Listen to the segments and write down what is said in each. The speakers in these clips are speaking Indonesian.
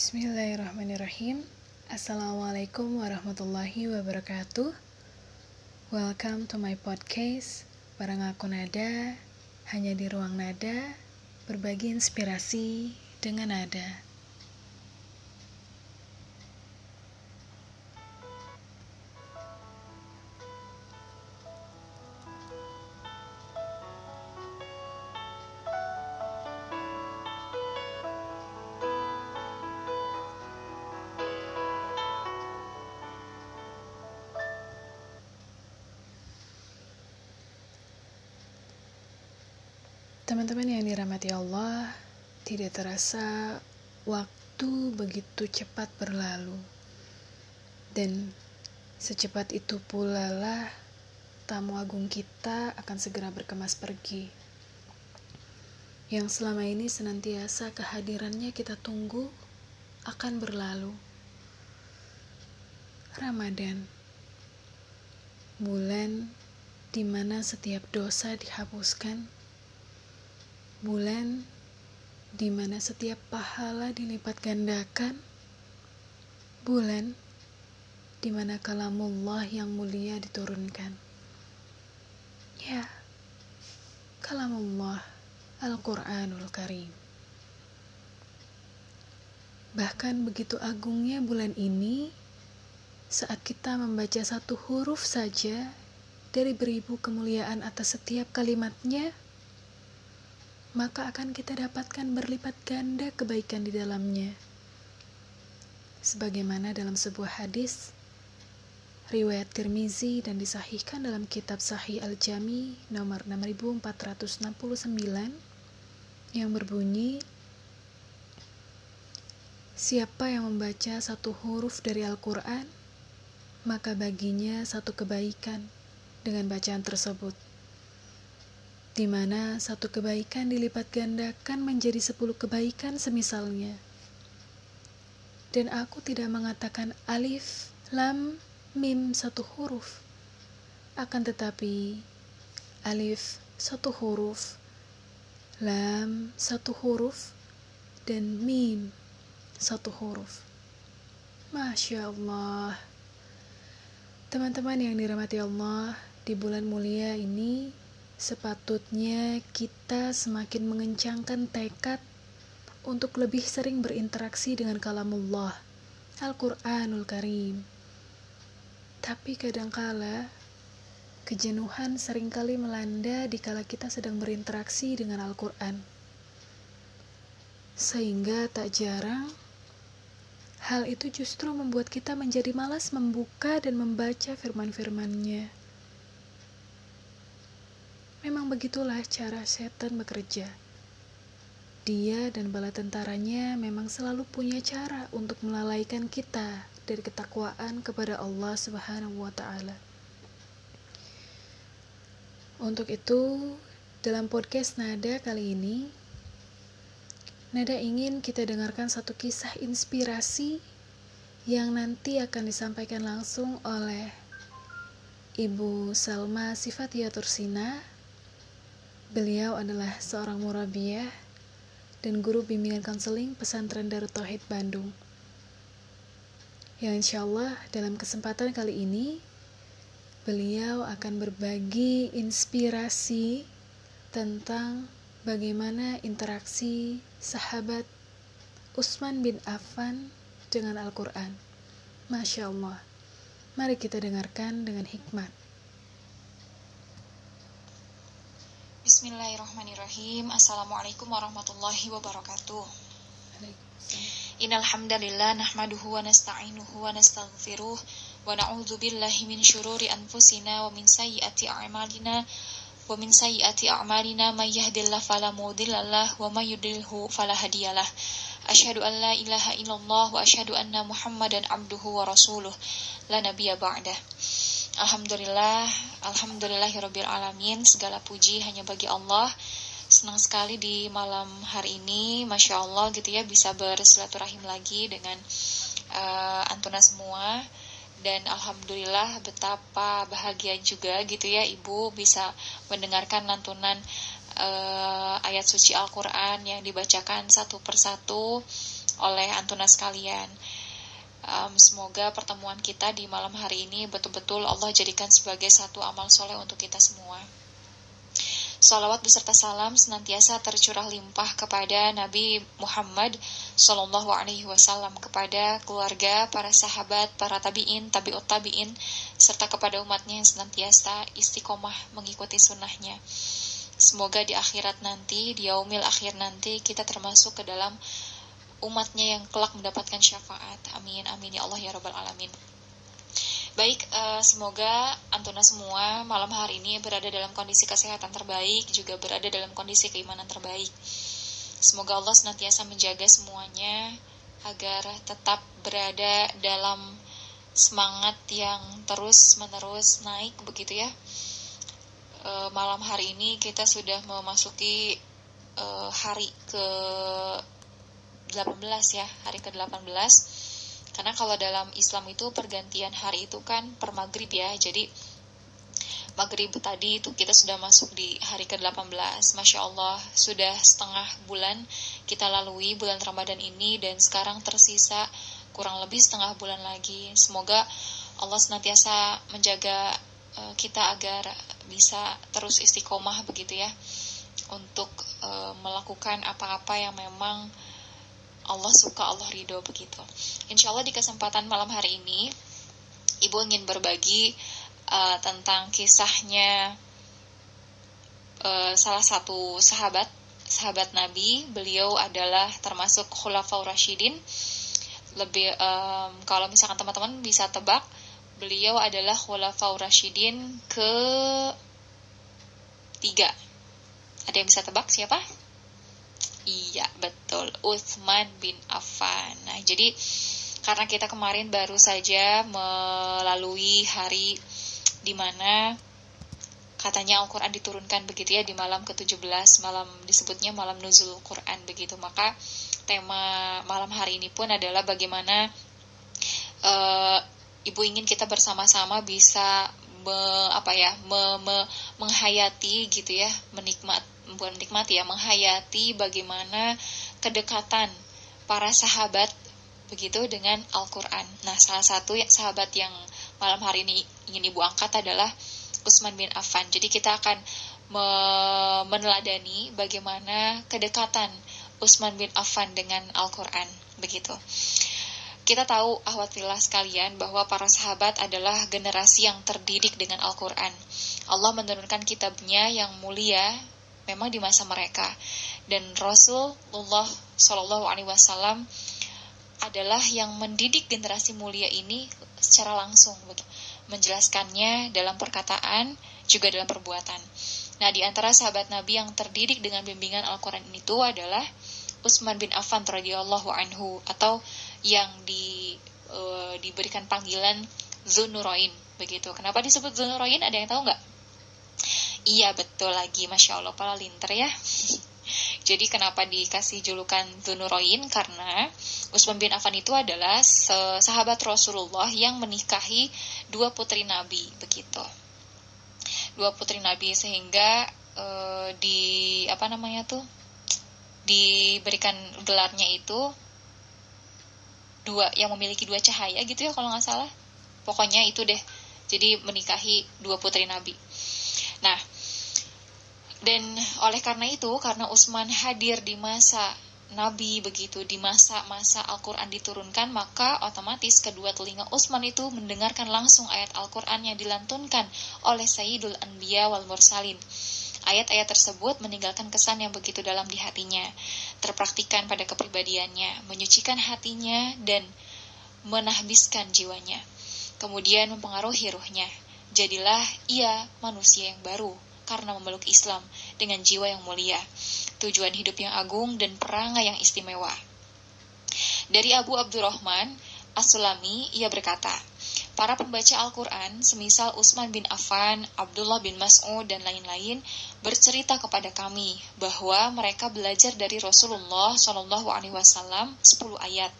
Bismillahirrahmanirrahim. Assalamualaikum warahmatullahi wabarakatuh. Welcome to my podcast Barang aku nada Hanya di ruang nada Berbagi inspirasi dengan nada Teman-teman yang dirahmati Allah, tidak terasa waktu begitu cepat berlalu. Dan secepat itu pula lah tamu agung kita akan segera berkemas pergi. Yang selama ini senantiasa kehadirannya kita tunggu akan berlalu. Ramadan bulan di mana setiap dosa dihapuskan bulan di mana setiap pahala dilipat gandakan, bulan di mana kalamullah yang mulia diturunkan. Ya, kalamullah Al-Quranul Karim. Bahkan begitu agungnya bulan ini, saat kita membaca satu huruf saja dari beribu kemuliaan atas setiap kalimatnya, maka akan kita dapatkan berlipat ganda kebaikan di dalamnya. Sebagaimana dalam sebuah hadis riwayat Tirmizi dan disahihkan dalam kitab Sahih Al-Jami nomor 6469 yang berbunyi Siapa yang membaca satu huruf dari Al-Quran, maka baginya satu kebaikan dengan bacaan tersebut di mana satu kebaikan dilipat gandakan menjadi sepuluh kebaikan semisalnya. Dan aku tidak mengatakan alif, lam, mim satu huruf. Akan tetapi alif satu huruf, lam satu huruf, dan mim satu huruf. Masya Allah. Teman-teman yang dirahmati Allah, di bulan mulia ini Sepatutnya kita semakin mengencangkan tekad untuk lebih sering berinteraksi dengan kalamullah, Al-Quranul Karim. Tapi kadangkala, kejenuhan sering kali melanda dikala kita sedang berinteraksi dengan Al-Quran. Sehingga tak jarang, hal itu justru membuat kita menjadi malas membuka dan membaca firman-firmannya. Memang begitulah cara setan bekerja. Dia dan bala tentaranya memang selalu punya cara untuk melalaikan kita dari ketakwaan kepada Allah Subhanahu wa taala. Untuk itu, dalam podcast Nada kali ini, Nada ingin kita dengarkan satu kisah inspirasi yang nanti akan disampaikan langsung oleh Ibu Salma Sifatia Tursina Beliau adalah seorang murabiah dan guru bimbingan konseling pesantren Darut Tauhid Bandung. Yang insya Allah dalam kesempatan kali ini, beliau akan berbagi inspirasi tentang bagaimana interaksi sahabat Utsman bin Affan dengan Al-Quran. Masya Allah. Mari kita dengarkan dengan hikmat. Bismillahirrahmanirrahim. Assalamualaikum warahmatullahi wabarakatuh. Innal hamdalillah nahmaduhu wa nasta'inuhu wa nastaghfiruh wa na'udzu billahi min syururi anfusina wa min sayyiati a'malina wa min sayyiati a'malina may yahdihillahu fala mudhillalah wa may yudlilhu fala hadiyalah. Asyhadu an la ilaha illallah wa asyhadu anna Muhammadan abduhu wa rasuluh la nabiyya ba'dah. Alhamdulillah, Alhamdulillahirabbil alamin. Segala puji hanya bagi Allah. Senang sekali di malam hari ini, masya Allah gitu ya bisa bersilaturahim lagi dengan uh, antuna semua. Dan alhamdulillah betapa bahagia juga gitu ya ibu bisa mendengarkan lantunan uh, ayat suci Al-Quran yang dibacakan satu persatu oleh Antuna sekalian. Um, semoga pertemuan kita di malam hari ini betul-betul Allah jadikan sebagai satu amal soleh untuk kita semua. Salawat beserta salam senantiasa tercurah limpah kepada Nabi Muhammad Sallallahu Alaihi Wasallam kepada keluarga, para sahabat, para tabiin, tabiut tabiin, serta kepada umatnya yang senantiasa istiqomah mengikuti sunnahnya. Semoga di akhirat nanti, di yaumil akhir nanti, kita termasuk ke dalam umatnya yang kelak mendapatkan syafaat. Amin, amin ya Allah ya Rabbal Alamin. Baik, uh, semoga Antuna semua malam hari ini berada dalam kondisi kesehatan terbaik, juga berada dalam kondisi keimanan terbaik. Semoga Allah senantiasa menjaga semuanya agar tetap berada dalam semangat yang terus-menerus naik begitu ya. Uh, malam hari ini kita sudah memasuki uh, hari ke 18 ya, hari ke-18 karena kalau dalam Islam itu pergantian hari itu kan per maghrib ya. Jadi maghrib tadi itu kita sudah masuk di hari ke-18. Masya Allah, sudah setengah bulan kita lalui bulan Ramadan ini dan sekarang tersisa kurang lebih setengah bulan lagi. Semoga Allah senantiasa menjaga uh, kita agar bisa terus istiqomah begitu ya untuk uh, melakukan apa-apa yang memang Allah suka, Allah ridho begitu. Insya Allah di kesempatan malam hari ini, Ibu ingin berbagi uh, tentang kisahnya uh, salah satu sahabat, sahabat Nabi. Beliau adalah termasuk Khulafaur Rashidin. Lebih um, kalau misalkan teman-teman bisa tebak, beliau adalah Khulafaur Rashidin ke tiga. Ada yang bisa tebak siapa? Iya, betul. Uthman bin Affan. Nah, jadi karena kita kemarin baru saja melalui hari di mana katanya Al-Quran diturunkan begitu ya di malam ke-17 malam disebutnya malam nuzul Quran begitu maka tema malam hari ini pun adalah bagaimana uh, ibu ingin kita bersama-sama bisa me, apa ya me, me, menghayati gitu ya menikmat bukan menikmati ya menghayati bagaimana kedekatan para sahabat begitu dengan Al-Quran. Nah, salah satu sahabat yang malam hari ini ingin ibu angkat adalah Utsman bin Affan. Jadi kita akan me meneladani bagaimana kedekatan Utsman bin Affan dengan Al-Quran. Begitu. Kita tahu ahwatillah sekalian bahwa para sahabat adalah generasi yang terdidik dengan Al-Quran. Allah menurunkan kitabnya yang mulia memang di masa mereka dan Rasulullah Shallallahu Alaihi Wasallam adalah yang mendidik generasi mulia ini secara langsung menjelaskannya dalam perkataan juga dalam perbuatan. Nah, di antara sahabat Nabi yang terdidik dengan bimbingan Al-Qur'an itu adalah Utsman bin Affan radhiyallahu anhu atau yang di uh, diberikan panggilan Zunurain begitu. Kenapa disebut Zunurain? Ada yang tahu nggak? Iya betul lagi, Masya Allah para linter ya. Jadi kenapa dikasih julukan Zunuroin? Karena Utsman bin Affan itu adalah sahabat Rasulullah yang menikahi dua putri Nabi, begitu. Dua putri Nabi sehingga e, di apa namanya tuh diberikan gelarnya itu dua yang memiliki dua cahaya gitu ya kalau nggak salah. Pokoknya itu deh. Jadi menikahi dua putri Nabi. Nah, dan oleh karena itu, karena Utsman hadir di masa Nabi begitu di masa-masa Al-Quran diturunkan maka otomatis kedua telinga Utsman itu mendengarkan langsung ayat Al-Quran yang dilantunkan oleh Sayyidul Anbiya wal Mursalin. Ayat-ayat tersebut meninggalkan kesan yang begitu dalam di hatinya, terpraktikan pada kepribadiannya, menyucikan hatinya dan menahbiskan jiwanya. Kemudian mempengaruhi ruhnya. Jadilah ia manusia yang baru, karena memeluk Islam dengan jiwa yang mulia, tujuan hidup yang agung dan perangai yang istimewa. Dari Abu Abdurrahman As-Sulami, ia berkata, Para pembaca Al-Quran, semisal Utsman bin Affan, Abdullah bin Mas'ud, dan lain-lain, bercerita kepada kami bahwa mereka belajar dari Rasulullah Wasallam 10 ayat.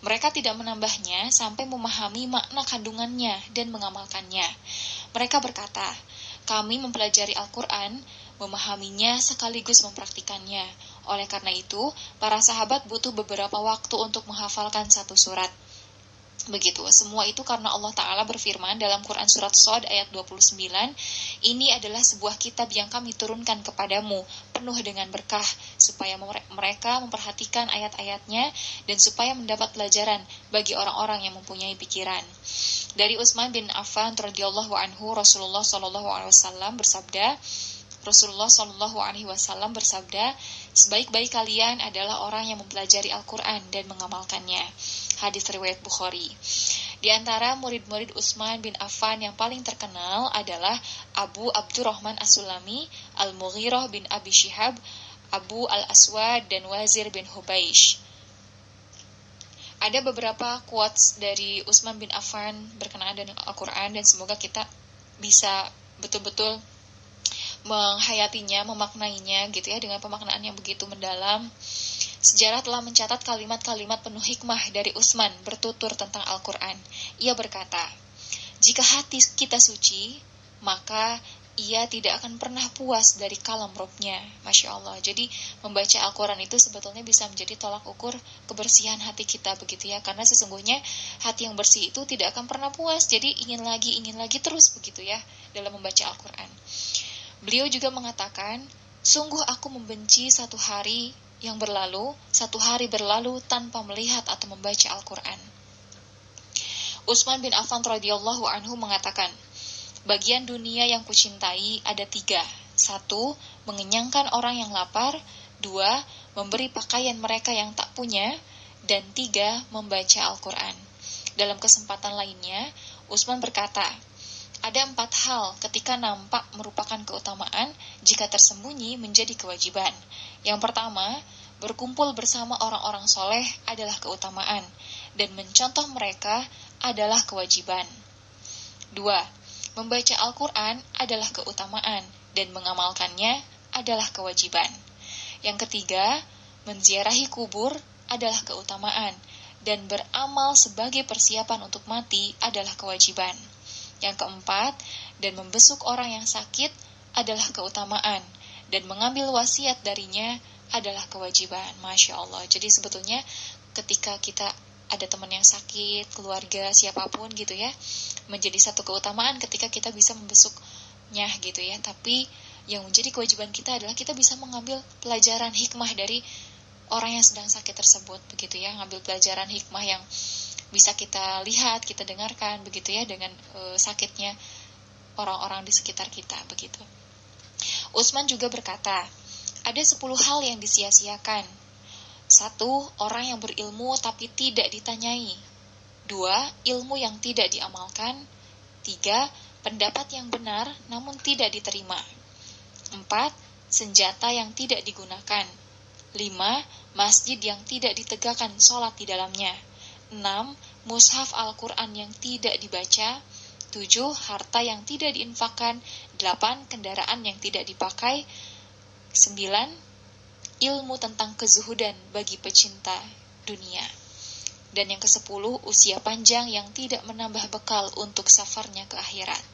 Mereka tidak menambahnya sampai memahami makna kandungannya dan mengamalkannya. Mereka berkata, kami mempelajari Al-Quran, memahaminya sekaligus mempraktikannya. Oleh karena itu, para sahabat butuh beberapa waktu untuk menghafalkan satu surat. Begitu, semua itu karena Allah Ta'ala berfirman dalam Quran Surat Sod ayat 29, Ini adalah sebuah kitab yang kami turunkan kepadamu, penuh dengan berkah, supaya mereka memperhatikan ayat-ayatnya, dan supaya mendapat pelajaran bagi orang-orang yang mempunyai pikiran. Dari Utsman bin Affan radhiyallahu anhu, Rasulullah Shallallahu alaihi wasallam bersabda, Rasulullah Shallallahu alaihi wasallam bersabda, sebaik-baik kalian adalah orang yang mempelajari Al-Qur'an dan mengamalkannya hadis riwayat Bukhari. Di antara murid-murid Utsman bin Affan yang paling terkenal adalah Abu Abdurrahman As-Sulami, Al-Mughirah bin Abi Shihab, Abu Al-Aswad, dan Wazir bin Hubaish. Ada beberapa quotes dari Utsman bin Affan berkenaan dengan Al-Quran dan semoga kita bisa betul-betul menghayatinya, memaknainya gitu ya dengan pemaknaan yang begitu mendalam. Sejarah telah mencatat kalimat-kalimat penuh hikmah dari Utsman bertutur tentang Al-Quran. Ia berkata, Jika hati kita suci, maka ia tidak akan pernah puas dari kalam robnya. Masya Allah. Jadi membaca Al-Quran itu sebetulnya bisa menjadi tolak ukur kebersihan hati kita begitu ya. Karena sesungguhnya hati yang bersih itu tidak akan pernah puas. Jadi ingin lagi, ingin lagi terus begitu ya dalam membaca Al-Quran. Beliau juga mengatakan, Sungguh aku membenci satu hari yang berlalu, satu hari berlalu tanpa melihat atau membaca Al-Quran. Utsman bin Affan radhiyallahu anhu mengatakan, bagian dunia yang kucintai ada tiga. Satu, mengenyangkan orang yang lapar. Dua, memberi pakaian mereka yang tak punya. Dan tiga, membaca Al-Quran. Dalam kesempatan lainnya, Utsman berkata, ada empat hal ketika nampak merupakan keutamaan jika tersembunyi menjadi kewajiban. Yang pertama, berkumpul bersama orang-orang soleh adalah keutamaan, dan mencontoh mereka adalah kewajiban. Dua, membaca Al-Quran adalah keutamaan, dan mengamalkannya adalah kewajiban. Yang ketiga, menziarahi kubur adalah keutamaan, dan beramal sebagai persiapan untuk mati adalah kewajiban. Yang keempat, dan membesuk orang yang sakit adalah keutamaan, dan mengambil wasiat darinya adalah kewajiban. Masya Allah. Jadi sebetulnya ketika kita ada teman yang sakit, keluarga, siapa pun gitu ya, menjadi satu keutamaan ketika kita bisa membesuknya gitu ya. Tapi yang menjadi kewajiban kita adalah kita bisa mengambil pelajaran hikmah dari orang yang sedang sakit tersebut begitu ya, ngambil pelajaran hikmah yang bisa kita lihat, kita dengarkan begitu ya dengan e, sakitnya orang-orang di sekitar kita begitu. Utsman juga berkata, ada 10 hal yang disia-siakan. Satu, orang yang berilmu tapi tidak ditanyai. Dua, ilmu yang tidak diamalkan. Tiga, pendapat yang benar namun tidak diterima. Empat, senjata yang tidak digunakan. Lima, masjid yang tidak ditegakkan sholat di dalamnya. 6. Mushaf Al-Quran yang tidak dibaca 7. Harta yang tidak diinfakkan 8. Kendaraan yang tidak dipakai 9. Ilmu tentang kezuhudan bagi pecinta dunia dan yang ke-10 usia panjang yang tidak menambah bekal untuk safarnya ke akhirat.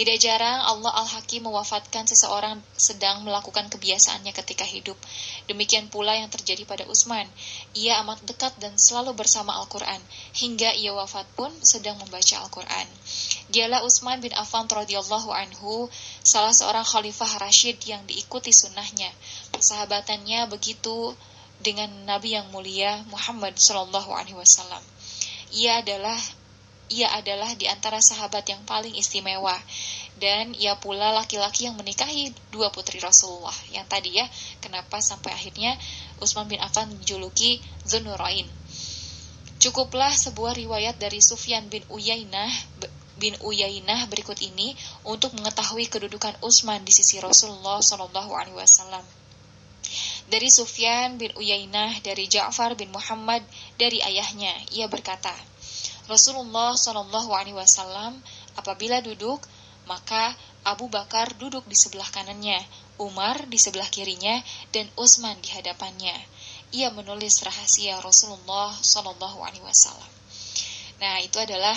Tidak jarang Allah Al-Hakim mewafatkan seseorang sedang melakukan kebiasaannya ketika hidup. Demikian pula yang terjadi pada Utsman. Ia amat dekat dan selalu bersama Al-Quran. Hingga ia wafat pun sedang membaca Al-Quran. Dialah Utsman bin Affan radhiyallahu anhu, salah seorang khalifah Rashid yang diikuti sunnahnya. Persahabatannya begitu dengan Nabi yang mulia Muhammad Shallallahu Alaihi Wasallam. Ia adalah ia adalah di antara sahabat yang paling istimewa. Dan ia pula laki-laki yang menikahi dua putri Rasulullah. Yang tadi ya kenapa sampai akhirnya Utsman bin Affan menjuluki Zunurain. Cukuplah sebuah riwayat dari Sufyan bin Uyainah bin Uyainah berikut ini untuk mengetahui kedudukan Utsman di sisi Rasulullah Shallallahu Alaihi Wasallam. Dari Sufyan bin Uyainah dari Ja'far bin Muhammad dari ayahnya ia berkata Rasulullah Shallallahu Alaihi Wasallam apabila duduk maka Abu Bakar duduk di sebelah kanannya, Umar di sebelah kirinya, dan Utsman di hadapannya. Ia menulis rahasia Rasulullah Shallallahu Alaihi Wasallam. Nah itu adalah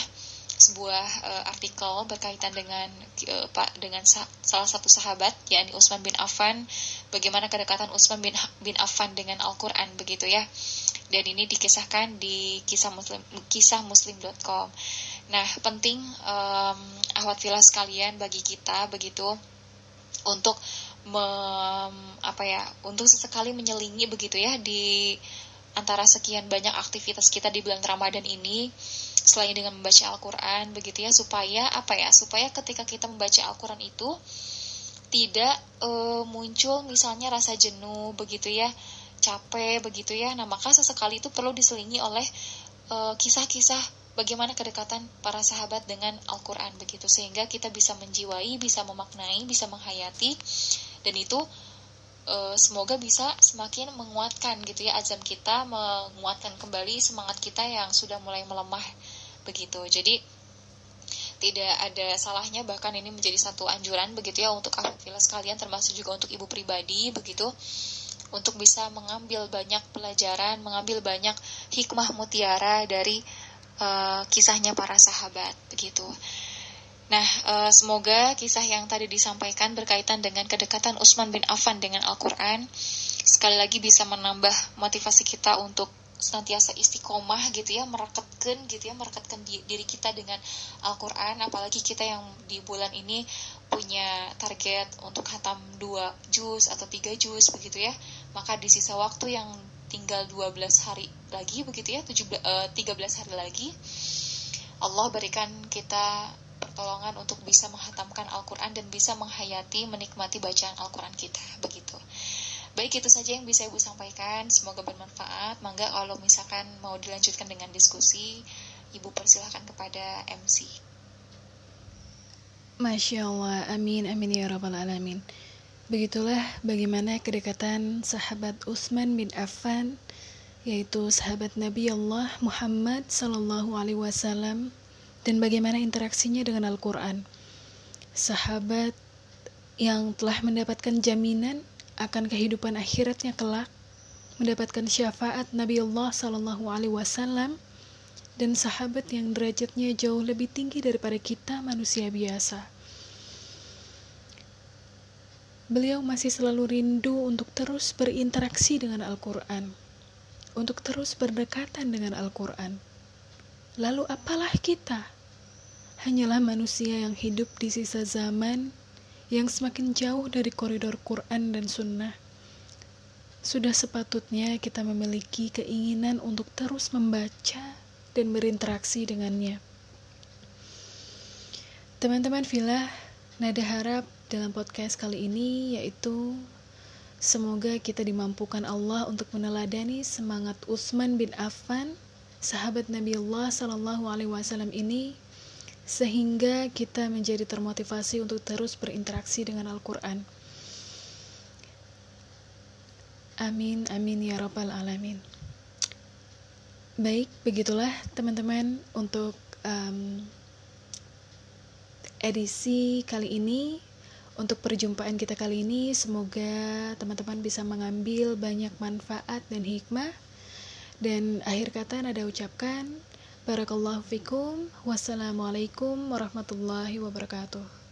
sebuah uh, artikel berkaitan dengan uh, pak dengan sa salah satu sahabat yakni Utsman bin Affan bagaimana kedekatan Utsman bin bin Affan dengan Al-Qur'an begitu ya. Dan ini dikisahkan di kisah muslim kisah muslim.com. Nah, penting um, ahwat filas sekalian bagi kita begitu untuk mem, apa ya, untuk sesekali menyelingi begitu ya di antara sekian banyak aktivitas kita di bulan Ramadan ini selain dengan membaca Al-Qur'an begitu ya supaya apa ya supaya ketika kita membaca Al-Qur'an itu tidak e, muncul misalnya rasa jenuh begitu ya capek begitu ya. Nah maka sesekali itu perlu diselingi oleh eh, kisah-kisah bagaimana kedekatan para sahabat dengan Al-Qur'an begitu. Sehingga kita bisa menjiwai bisa memaknai bisa menghayati. Dan itu uh, semoga bisa semakin menguatkan gitu ya azam kita menguatkan kembali semangat kita yang sudah mulai melemah begitu. Jadi tidak ada salahnya bahkan ini menjadi satu anjuran begitu ya untuk aktivitas sekalian termasuk juga untuk ibu pribadi begitu untuk bisa mengambil banyak pelajaran mengambil banyak hikmah mutiara dari uh, kisahnya para sahabat begitu. Nah, uh, semoga kisah yang tadi disampaikan berkaitan dengan kedekatan Utsman bin Affan dengan Al-Quran sekali lagi bisa menambah motivasi kita untuk senantiasa istiqomah gitu ya merekatkan gitu ya merekatkan diri kita dengan Al-Quran apalagi kita yang di bulan ini punya target untuk hatam 2 juz atau 3 juz begitu ya maka di sisa waktu yang tinggal 12 hari lagi begitu ya 17, uh, 13 hari lagi Allah berikan kita pertolongan untuk bisa menghatamkan Al-Quran dan bisa menghayati, menikmati bacaan Al-Quran kita. Begitu. Baik, itu saja yang bisa Ibu sampaikan. Semoga bermanfaat. Mangga kalau misalkan mau dilanjutkan dengan diskusi, Ibu persilahkan kepada MC. Masya Allah, amin, amin ya rabbal alamin. Begitulah bagaimana kedekatan sahabat Utsman bin Affan, yaitu sahabat Nabi Allah Muhammad Sallallahu Alaihi Wasallam dan bagaimana interaksinya dengan Al-Quran. Sahabat yang telah mendapatkan jaminan akan kehidupan akhiratnya kelak, mendapatkan syafaat Nabi Allah Sallallahu Alaihi Wasallam, dan sahabat yang derajatnya jauh lebih tinggi daripada kita manusia biasa. Beliau masih selalu rindu untuk terus berinteraksi dengan Al-Quran, untuk terus berdekatan dengan Al-Quran. Lalu apalah kita? hanyalah manusia yang hidup di sisa zaman yang semakin jauh dari koridor Quran dan Sunnah. Sudah sepatutnya kita memiliki keinginan untuk terus membaca dan berinteraksi dengannya. Teman-teman Villa, nada harap dalam podcast kali ini yaitu semoga kita dimampukan Allah untuk meneladani semangat Utsman bin Affan, sahabat Nabi Allah Shallallahu Alaihi Wasallam ini sehingga kita menjadi termotivasi untuk terus berinteraksi dengan Al-Quran. Amin, amin ya Rabbal 'Alamin. Baik, begitulah teman-teman untuk um, edisi kali ini. Untuk perjumpaan kita kali ini, semoga teman-teman bisa mengambil banyak manfaat dan hikmah. Dan akhir kata, ada ucapkan. Barakallahu fikum. Wassalamualaikum warahmatullahi wabarakatuh.